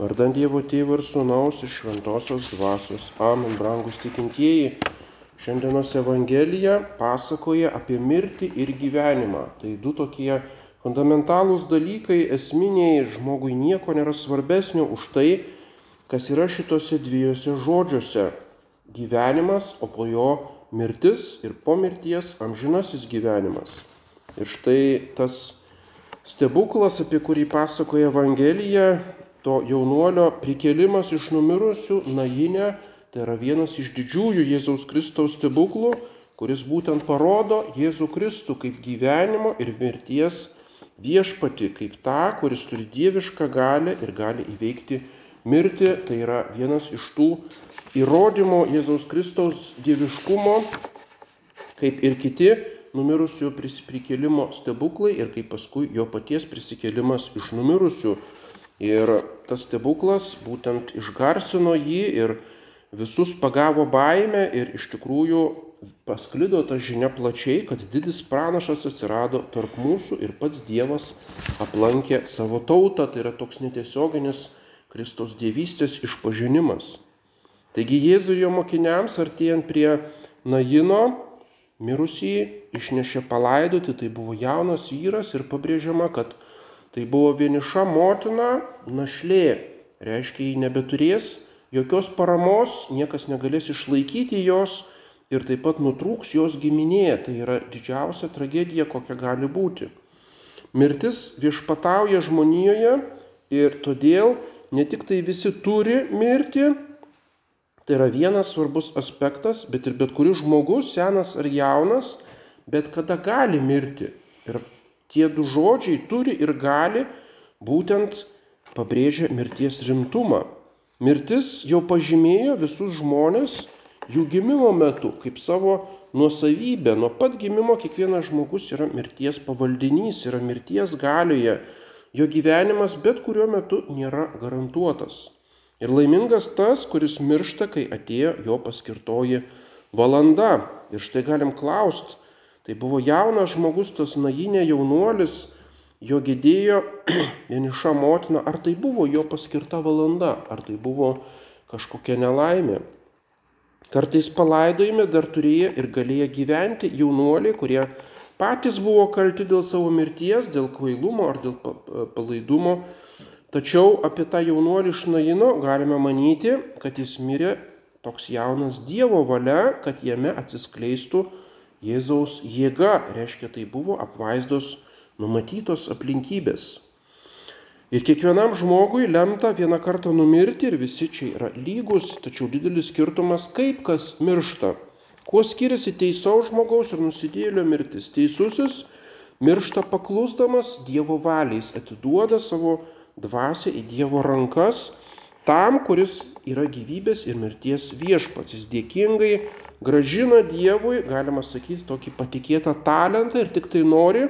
Vardant Dievo Tėvo ir Sūnaus ir Šventosios Dvasios. Amen, brangus tikintieji. Šiandienos Evangelija pasakoja apie mirtį ir gyvenimą. Tai du tokie fundamentalūs dalykai, esminiai, žmogui nieko nėra svarbesnio už tai, kas yra šitose dviejose žodžiuose - gyvenimas, o po jo mirtis ir po mirties amžinasis gyvenimas. Ir štai tas stebuklas, apie kurį pasakoja Evangelija, to jaunuolio prikėlimas iš numirusių Nainė, tai yra vienas iš didžiųjų Jėzaus Kristaus stebuklų, kuris būtent parodo Jėzų Kristų kaip gyvenimo ir mirties viešpati, kaip tą, kuris turi dievišką galę ir gali įveikti mirtį. Tai yra vienas iš tų įrodymų Jėzaus Kristaus dieviškumo, kaip ir kiti numirusių prikėlimo stebuklai ir kaip paskui jo paties prisikėlimas iš numirusių. Ir tas stebuklas būtent išgarsino jį ir visus pagavo baime ir iš tikrųjų pasklido ta žinia plačiai, kad didis pranašas atsirado tarp mūsų ir pats Dievas aplankė savo tautą. Tai yra toks netiesioginis Kristaus dievystės išpažinimas. Taigi Jėzui ir jo mokiniams artėjant prie Naino mirusį išnešė palaidoti, tai buvo jaunas vyras ir pabrėžiama, kad tai buvo vieniša motina, našlė. Reiškia, ji nebeturės jokios paramos, niekas negalės išlaikyti jos ir taip pat nutrūks jos giminė. Tai yra didžiausia tragedija, kokia gali būti. Mirtis viešpatauja žmonijoje ir todėl ne tik tai visi turi mirti, Tai yra vienas svarbus aspektas, bet ir bet kuris žmogus, senas ar jaunas, bet kada gali mirti. Ir tie du žodžiai turi ir gali būtent pabrėžia mirties rimtumą. Mirtis jau pažymėjo visus žmonės jų gimimo metu kaip savo nuosavybę. Nuo pat gimimo kiekvienas žmogus yra mirties pavaldinys, yra mirties galioje. Jo gyvenimas bet kuriuo metu nėra garantuotas. Ir laimingas tas, kuris miršta, kai atėjo jo paskirtoji valanda. Ir štai galim klausti, tai buvo jaunas žmogus, tas nainė jaunuolis, jo gėdėjo vieniša motina, ar tai buvo jo paskirta valanda, ar tai buvo kažkokia nelaimė. Kartais palaidojime dar turėjo ir galėjo gyventi jaunuoliai, kurie patys buvo kalti dėl savo mirties, dėl kvailumo ar dėl palaidumo. Tačiau apie tą jaunuolį iš Naino galime manyti, kad jis mirė toks jaunas Dievo valia, kad jame atsiskleistų Jėzaus jėga. Reiškia, tai buvo apvaizdos numatytos aplinkybės. Ir kiekvienam žmogui lemta vieną kartą numirti ir visi čia yra lygus, tačiau didelis skirtumas, kaip kas miršta. Kuo skiriasi teisaus žmogaus ir nusidėlio mirtis? Teisusis miršta paklusdamas Dievo valiais, atiduoda savo dvasę į Dievo rankas tam, kuris yra gyvybės ir mirties viešpats. Jis dėkingai gražina Dievui, galima sakyti, tokį patikėtą talentą ir tik tai nori,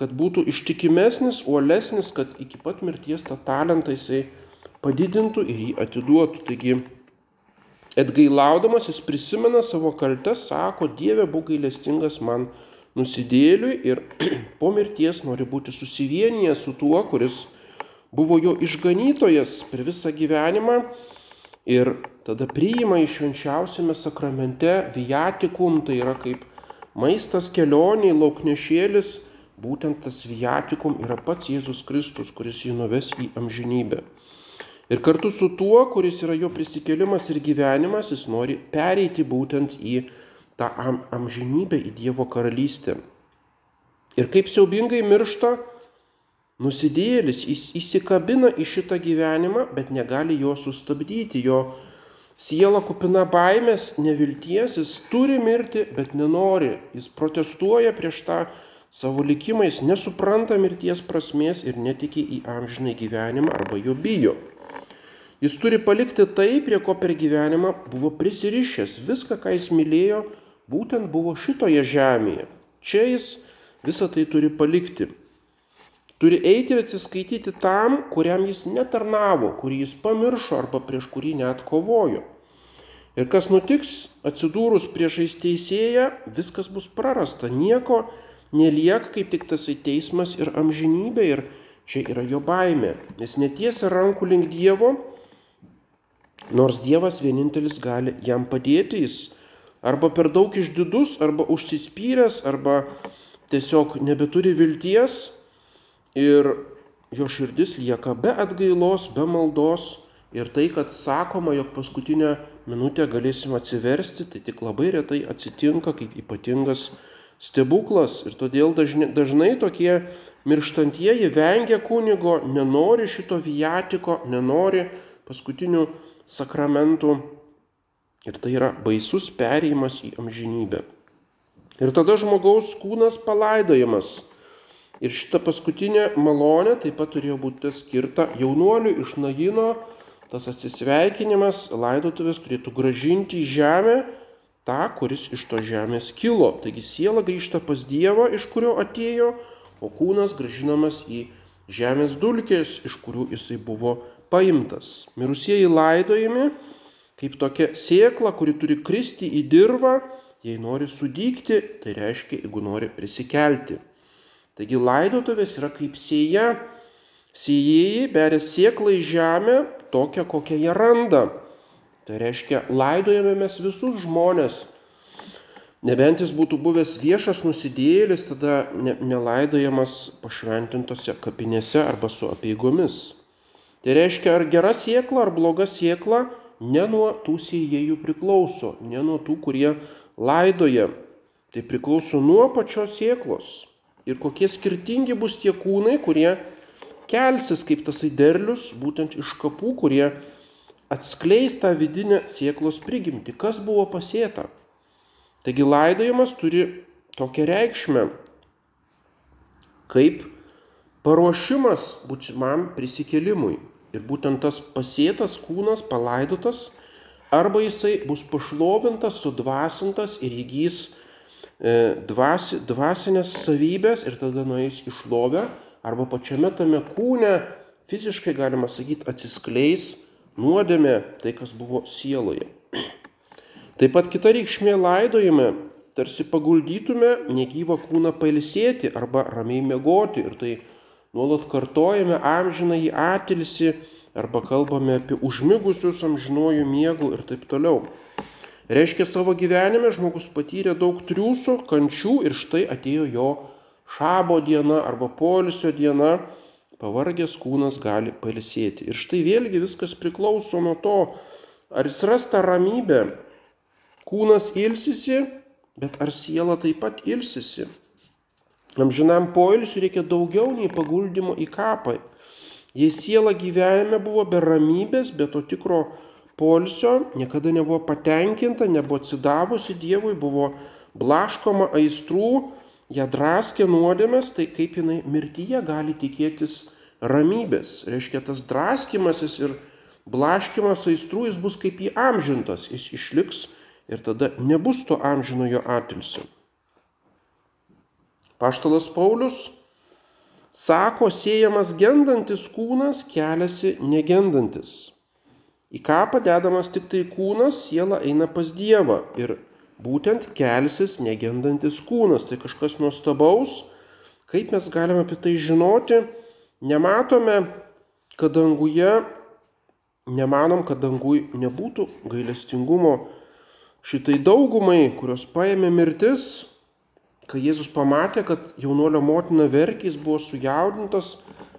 kad būtų ištikimesnis, uolesnis, kad iki pat mirties tą talentą jisai padidintų ir jį atiduotų. Taigi, atgailaudamas jis prisimena savo kaltę, sako, Dieve būk gailestingas man nusidėliui ir po mirties nori būti susivienijęs su tuo, kuris buvo jo išganytojas per visą gyvenimą ir tada priima iš švenčiausiame sakramente viatikum, tai yra kaip maistas kelioniai, lauknešėlis, būtent tas viatikum yra pats Jėzus Kristus, kuris jį nuves į amžinybę. Ir kartu su tuo, kuris yra jo prisikėlimas ir gyvenimas, jis nori pereiti būtent į tą am amžinybę, į Dievo karalystę. Ir kaip siaubingai miršta Nusidėjėlis įsikabina į šitą gyvenimą, bet negali jo sustabdyti. Jo siela kupina baimės, nevilties, jis turi mirti, bet nenori. Jis protestuoja prieš tą savo likimais, nesupranta mirties prasmės ir netiki į amžinai gyvenimą arba jo bijo. Jis turi palikti tai, prie ko per gyvenimą buvo prisirišęs. Viską, ką jis mylėjo, būtent buvo šitoje žemėje. Čia jis visą tai turi palikti. Turi eiti ir atsiskaityti tam, kuriam jis netarnavo, kurį jis pamiršo arba prieš kurį net kovojo. Ir kas nutiks, atsidūrus priešais teisėją, viskas bus prarasta, nieko nelieka kaip tik tasai teismas ir amžinybė ir čia yra jo baimė. Jis netiesia rankų link Dievo, nors Dievas vienintelis gali jam padėti. Jis arba per daug išdidus, arba užsispyręs, arba tiesiog nebeturi vilties ir jo širdis lieka be atgailos, be maldos ir tai, kad sakoma, jog paskutinę minutę galėsim atsiversti, tai tik labai retai atsitinka kaip ypatingas stebuklas ir todėl dažnai, dažnai tokie mirštantieji vengia kunigo, nenori šito viatiko, nenori paskutinių sakramentų ir tai yra baisus perėjimas į amžinybę. Ir tada žmogaus kūnas palaidojamas. Ir šita paskutinė malonė taip pat turėjo būti skirta jaunuoliui iš Najino. Tas atsisveikinimas laidotuvės turėtų gražinti į žemę tą, kuris iš to žemės kilo. Taigi siela grįžta pas Dievą, iš kurio atėjo, o kūnas gražinamas į žemės dulkės, iš kurių jisai buvo paimtas. Mirusieji laidojami kaip tokia sėkla, kuri turi kristi į dirvą, jei nori sudygti, tai reiškia, jeigu nori prisikelti. Taigi laidotuvės yra kaip sėja. Sėjėjai beria sėklą į žemę tokią, kokią jie randa. Tai reiškia, laidojame mes visus žmonės. Nebent jis būtų buvęs viešas nusidėjėlis, tada ne, nelaidojamas pašventintose kapinėse arba su apieigomis. Tai reiškia, ar gera siekla, ar bloga siekla, ne nuo tų sėjėjų priklauso, ne nuo tų, kurie laidoja. Tai priklauso nuo pačios sieklos. Ir kokie skirtingi bus tie kūnai, kurie kelsis kaip tasai derlius, būtent iš kapų, kurie atskleis tą vidinę sieklos prigimtį, kas buvo pasėta. Taigi laidojimas turi tokią reikšmę, kaip paruošimas būsimam prisikelimui. Ir būtent tas pasėtas kūnas, palaidotas, arba jisai bus pašlovintas, sudvasintas ir įgys dvasi, dvasinės savybės ir tada nueis į šlovę, arba pačiame tame kūne fiziškai, galima sakyti, atsiskleis nuodėmė, tai kas buvo sieloje. Taip pat kita reikšmė laidojime, tarsi paguldytume negyvą kūną pailsėti arba ramiai mėgoti ir tai nuolat kartojame amžiną į atilsi arba kalbame apie užmigusius amžinuoju miegu ir taip toliau. Reiškia, savo gyvenime žmogus patyrė daug triūsų, kančių ir štai atėjo jo šabo diena arba polisio diena pavargęs kūnas gali pailsėti. Ir štai vėlgi viskas priklauso nuo to, ar jis ras tą ramybę. Kūnas ilsisi, bet ar siela taip pat ilsisi. Amžinam poilsiui reikia daugiau nei paguldimo į kapą. Jei siela gyvenime buvo be ramybės, be to tikro poilsio, niekada nebuvo patenkinta, nebuvo atsidavusi Dievui, buvo blaškoma aistrų, ją draskė nuodėmės, tai kaip jinai mirtyje gali tikėtis ramybės. Reiškia, tas draskimasis ir blaškimas aistrų jis bus kaip įamžintas, jis išliks ir tada nebus to amžinojo atilsio. Paštalas Paulius sako, siejamas gendantis kūnas keliasi negendantis. Į kapą dedamas tik tai kūnas, siela eina pas Dievą ir būtent kelsis negendantis kūnas. Tai kažkas nuostabaus. Kaip mes galime apie tai žinoti? Nematome, kad danguje, nemanom, kad dangui nebūtų gailestingumo šitai daugumai, kurios paėmė mirtis, kai Jėzus pamatė, kad jaunuolio motina verkys buvo sujaudintas,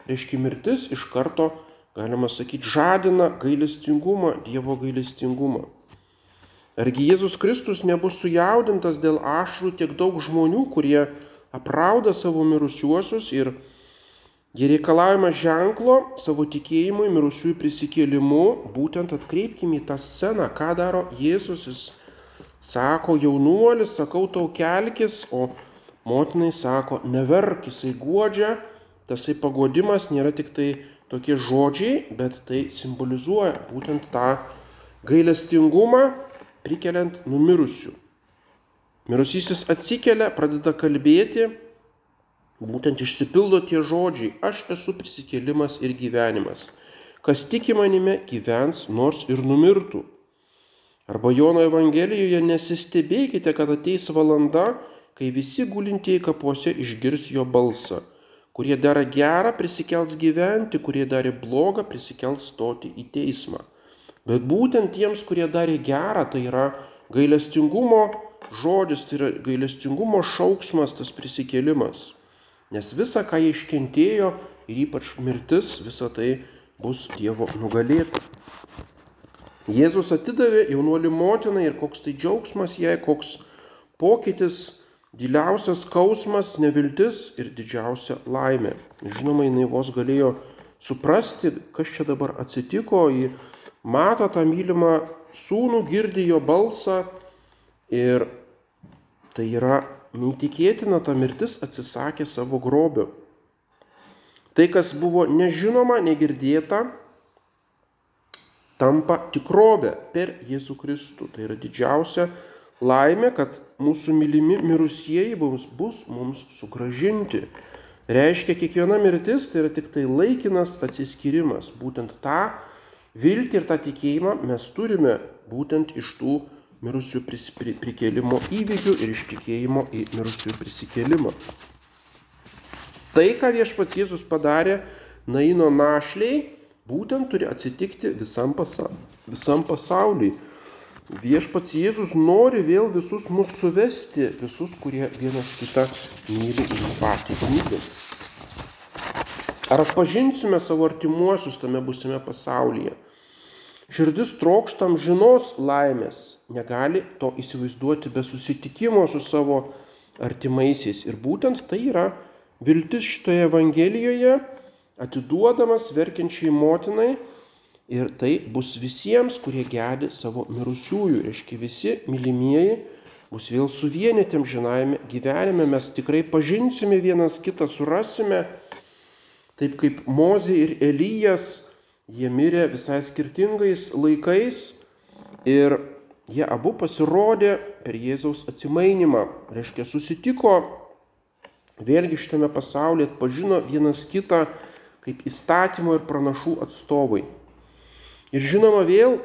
reiškia mirtis iš karto, galima sakyti, žadina gailestingumą, Dievo gailestingumą. Argi Jėzus Kristus nebus sujaudintas dėl ašrų tiek daug žmonių, kurie aprauda savo mirusiuosius ir jie reikalavimą ženklo savo tikėjimui mirusiųjų prisikėlimu, būtent atkreipkime į tą sceną, ką daro Jėzus. Jis sako, jaunuolis, sakau tau kelkis, o motinai sako, neverk, jisai guodžia, tasai pagodimas nėra tik tai tokie žodžiai, bet tai simbolizuoja būtent tą gailestingumą, prikeliant numirusių. Mirusysis atsikelia, pradeda kalbėti, būtent išsipildo tie žodžiai, aš esu prisikėlimas ir gyvenimas. Kas tiki manime, gyvens nors ir numirtų. Arba Jono Evangelijoje nesistebėkite, kad ateis valanda, kai visi gulintieji kapuose išgirs jo balsą. Kurie daro gerą prisikels gyventi, kurie darė blogą prisikels stoti į teismą. Bet būtent tiems, kurie darė gerą, tai yra gailestingumo žodis, tai yra gailestingumo šauksmas, tas prisikėlimas. Nes visa, ką jie iškentėjo ir ypač mirtis, visa tai bus Dievo nugalėta. Jėzus atidavė jaunuolį motinai ir koks tai džiaugsmas jai, koks pokytis Didžiausias skausmas, neviltis ir didžiausia laimė. Žinoma, jinai vos galėjo suprasti, kas čia dabar atsitiko, ji mato tą mylimą sūnų, girdi jo balsą ir tai yra neįtikėtina, ta mirtis atsisakė savo grobio. Tai, kas buvo nežinoma, negirdėta, tampa tikrovė per Jėzų Kristų. Tai yra didžiausia laimė, kad mūsų mylimi mirusieji bus, bus mums sugražinti. Reiškia, kiekviena mirtis tai yra tik tai laikinas atsiskyrimas. Būtent tą viltį ir tą tikėjimą mes turime būtent iš tų mirusių prikėlimo įvykių ir iš tikėjimo į mirusių prisikėlimą. Tai, ką viešpats Jėzus padarė Naino našliai, būtent turi atsitikti visam, pasa visam pasauliui. Viešpats Jėzus nori vėl visus mus suvesti, visus, kurie vienas kitą myli ir patį myli. Ar atpažinsime savo artimuosius tame busime pasaulyje? Širdis trokštam žinos laimės, negali to įsivaizduoti be susitikimo su savo artimaisiais. Ir būtent tai yra viltis šitoje Evangelijoje, atiduodamas verkiančiai motinai Ir tai bus visiems, kurie gedi savo mirusiųjų. Reiškia, visi mylimieji bus vėl suvienyti amžinajame gyvenime. Mes tikrai pažinsime vienas kitą, surasime. Taip kaip Mozė ir Elijas, jie mirė visai skirtingais laikais ir jie abu pasirodė per Jėzaus atsimainimą. Reiškia, susitiko vėlgi šitame pasaulyje, atpažino vienas kitą kaip įstatymo ir pranašų atstovai. Ir žinoma, vėl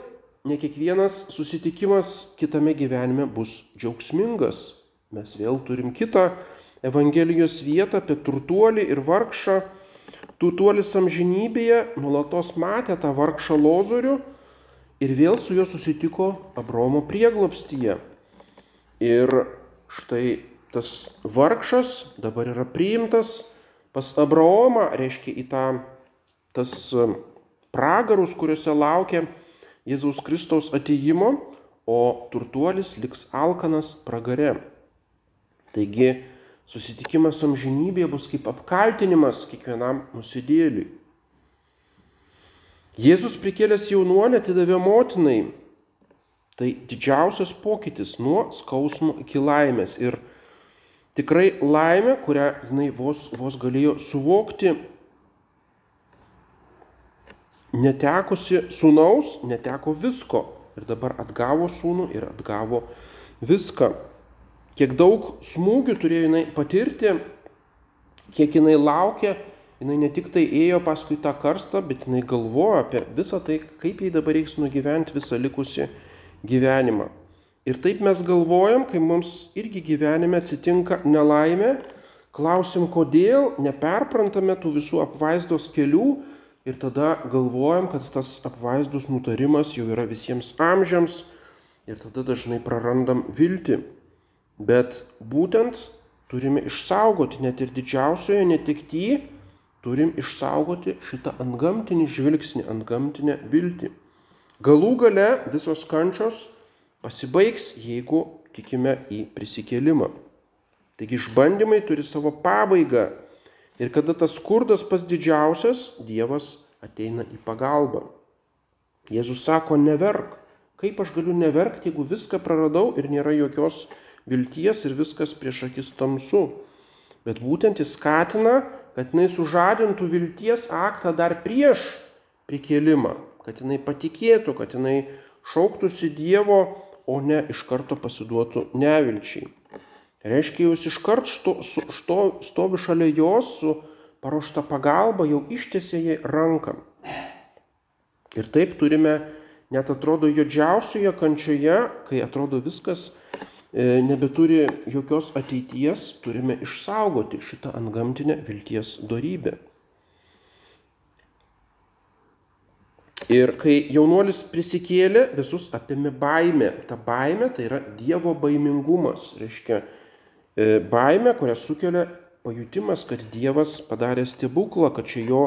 ne kiekvienas susitikimas kitame gyvenime bus džiaugsmingas. Mes vėl turim kitą Evangelijos vietą apie turtuolį ir vargšą. Turtuolis amžinybėje nulatos matė tą vargšą lozorių ir vėl su juo susitiko Abromo prieglopstyje. Ir štai tas vargšas dabar yra priimtas pas Abraomą, reiškia į tą, tas pragarus, kuriuose laukia Jėzaus Kristaus ateimo, o turtuolis liks alkanas pragare. Taigi susitikimas amžinybėje bus kaip apkaltinimas kiekvienam nusidėliui. Jėzus prikėlęs jaunuolį atidavė motinai. Tai didžiausias pokytis nuo skausmo iki laimės. Ir tikrai laimė, kurią jinai vos, vos galėjo suvokti netekusi sūnaus, neteko visko. Ir dabar atgavo sūnų ir atgavo viską. Kiek daug smūgių turėjo jinai patirti, kiek jinai laukė, jinai ne tik tai ėjo paskui tą karstą, bet jinai galvojo apie visą tai, kaip jai dabar reiks nugyventi visą likusi gyvenimą. Ir taip mes galvojam, kai mums irgi gyvenime atsitinka nelaimė, klausim, kodėl neperprantame tų visų apvaizdos kelių, ir tada galvojam, kad tas apvaizdus nutarimas jau yra visiems amžiams ir tada dažnai prarandam viltį. Bet būtent turime išsaugoti net ir didžiausioje netiktyje, turim išsaugoti šitą antgamtinį žvilgsnį, antgamtinę viltį. Galų gale visos kančios pasibaigs, jeigu tikime į prisikėlimą. Taigi išbandymai turi savo pabaigą Ir kada tas skurdas pas didžiausias, Dievas ateina į pagalbą. Jėzus sako, neverk. Kaip aš galiu neverkti, jeigu viską praradau ir nėra jokios vilties ir viskas prieš akis tamsu. Bet būtent jis skatina, kad jinai sužadintų vilties aktą dar prieš prikėlimą, kad jinai patikėtų, kad jinai šauktųsi Dievo, o ne iš karto pasiduotų nevilčiai. Reiškia, jūs iškart što, što, stovi šalia jos su paruošta pagalba, jau ištėsė jai ranką. Ir taip turime, net atrodo, juodžiausioje kančioje, kai atrodo viskas e, nebeturi jokios ateities, turime išsaugoti šitą antgamtinę vilties darybę. Ir kai jaunuolis prisikėlė, visus apėmė baimė. Ta baimė tai yra Dievo baimingumas. Reiškia, e, baimė, kurią sukelia pajutimas, kad Dievas padarė stebuklą, kad čia jo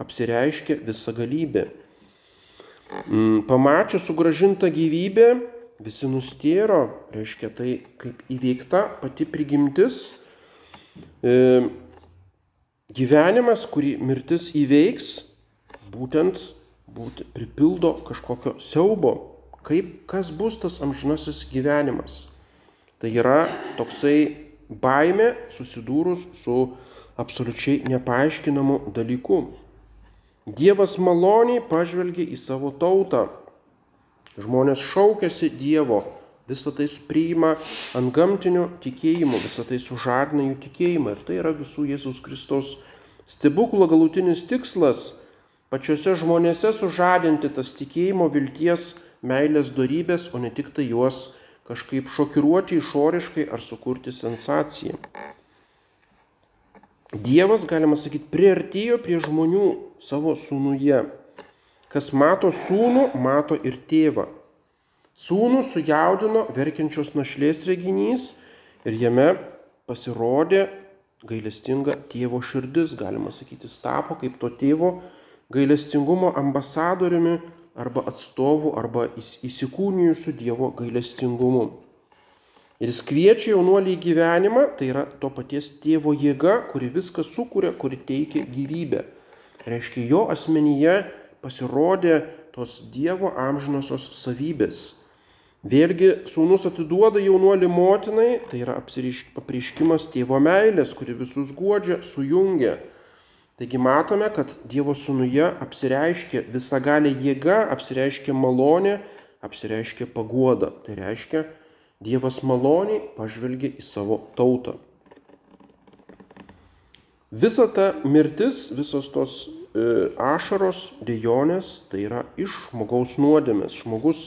apsireiškia visagalybė. Mm, pamačius sugražintą gyvybę, visi nustėro, reiškia tai kaip įveikta pati prigimtis, e, gyvenimas, kurį mirtis įveiks, būtent būt, pripildo kažkokio siaubo, kaip kas bus tas amžinasis gyvenimas. Tai yra toksai baime susidūrus su absoliučiai nepaaiškinamu dalyku. Dievas maloniai pažvelgia į savo tautą. Žmonės šaukėsi Dievo, visą tai priima ant gamtinio tikėjimo, visą tai sužadina jų tikėjimą. Ir tai yra visų Jėzaus Kristos stebuklo galutinis tikslas - pačiose žmonėse sužadinti tas tikėjimo, vilties, meilės darybės, o ne tik tai juos kažkaip šokiruoti išoriškai ar sukurti sensaciją. Dievas, galima sakyti, priartėjo prie žmonių savo sūnuje. Kas mato sūnų, mato ir tėvą. Sūnų sujaudino verkiančios našlės reginys ir jame pasirodė gailestinga tėvo širdis, galima sakyti, tapo kaip to tėvo gailestingumo ambasadoriumi arba atstovu arba įsikūnijusiu Dievo gailestingumu. Ir jis kviečia jaunuolį į gyvenimą, tai yra to paties tėvo jėga, kuri viską sukuria, kuri teikia gyvybę. Reiškia, jo asmenyje pasirodė tos Dievo amžinosios savybės. Vėlgi, sūnus atiduoda jaunuolį motinai, tai yra apriškimas tėvo meilės, kuri visus guodžia, sujungia. Taigi matome, kad Dievo sūnuje apsireiškia visagalė jėga, apsireiškia malonė, apsireiškia paguoda. Tai reiškia, Dievas maloniai pažvelgia į savo tautą. Visa ta mirtis, visos tos e, ašaros, dėjonės, tai yra iš žmogaus nuodėmės. Žmogus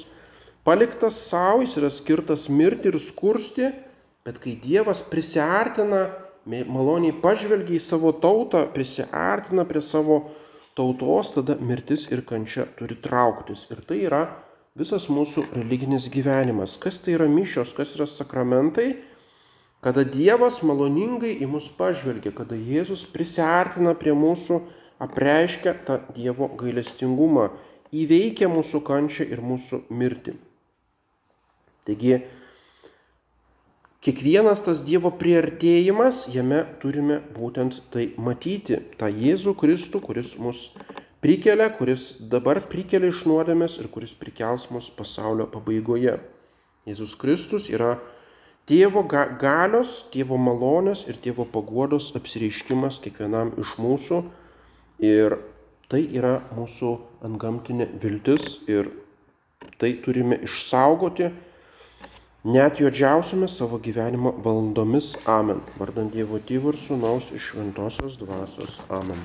paliktas savo, jis yra skirtas mirti ir skursti, bet kai Dievas prisartina, maloniai pažvelgia į savo tautą, prisartina prie savo tautos, tada mirtis ir kančia turi trauktis. Ir tai yra visas mūsų religinis gyvenimas. Kas tai yra mišios, kas yra sakramentai, kada Dievas maloningai į mus pažvelgia, kada Jėzus prisartina prie mūsų, apreiškia tą Dievo gailestingumą, įveikia mūsų kančią ir mūsų mirtį. Taigi, kiekvienas tas Dievo priartėjimas, jame turime būtent tai matyti, tą Jėzų Kristų, kuris mus prikelia, kuris dabar prikelia iš nuodėmės ir kuris prikels mus pasaulio pabaigoje. Jėzus Kristus yra tėvo galios, tėvo malonės ir tėvo paguodos apsireiškimas kiekvienam iš mūsų. Ir tai yra mūsų antgamtinė viltis ir tai turime išsaugoti net juodžiausiomis savo gyvenimo valandomis. Amen. Vardant Dievo Tėvų ir Sūnaus iš Šventosios Dvasios. Amen.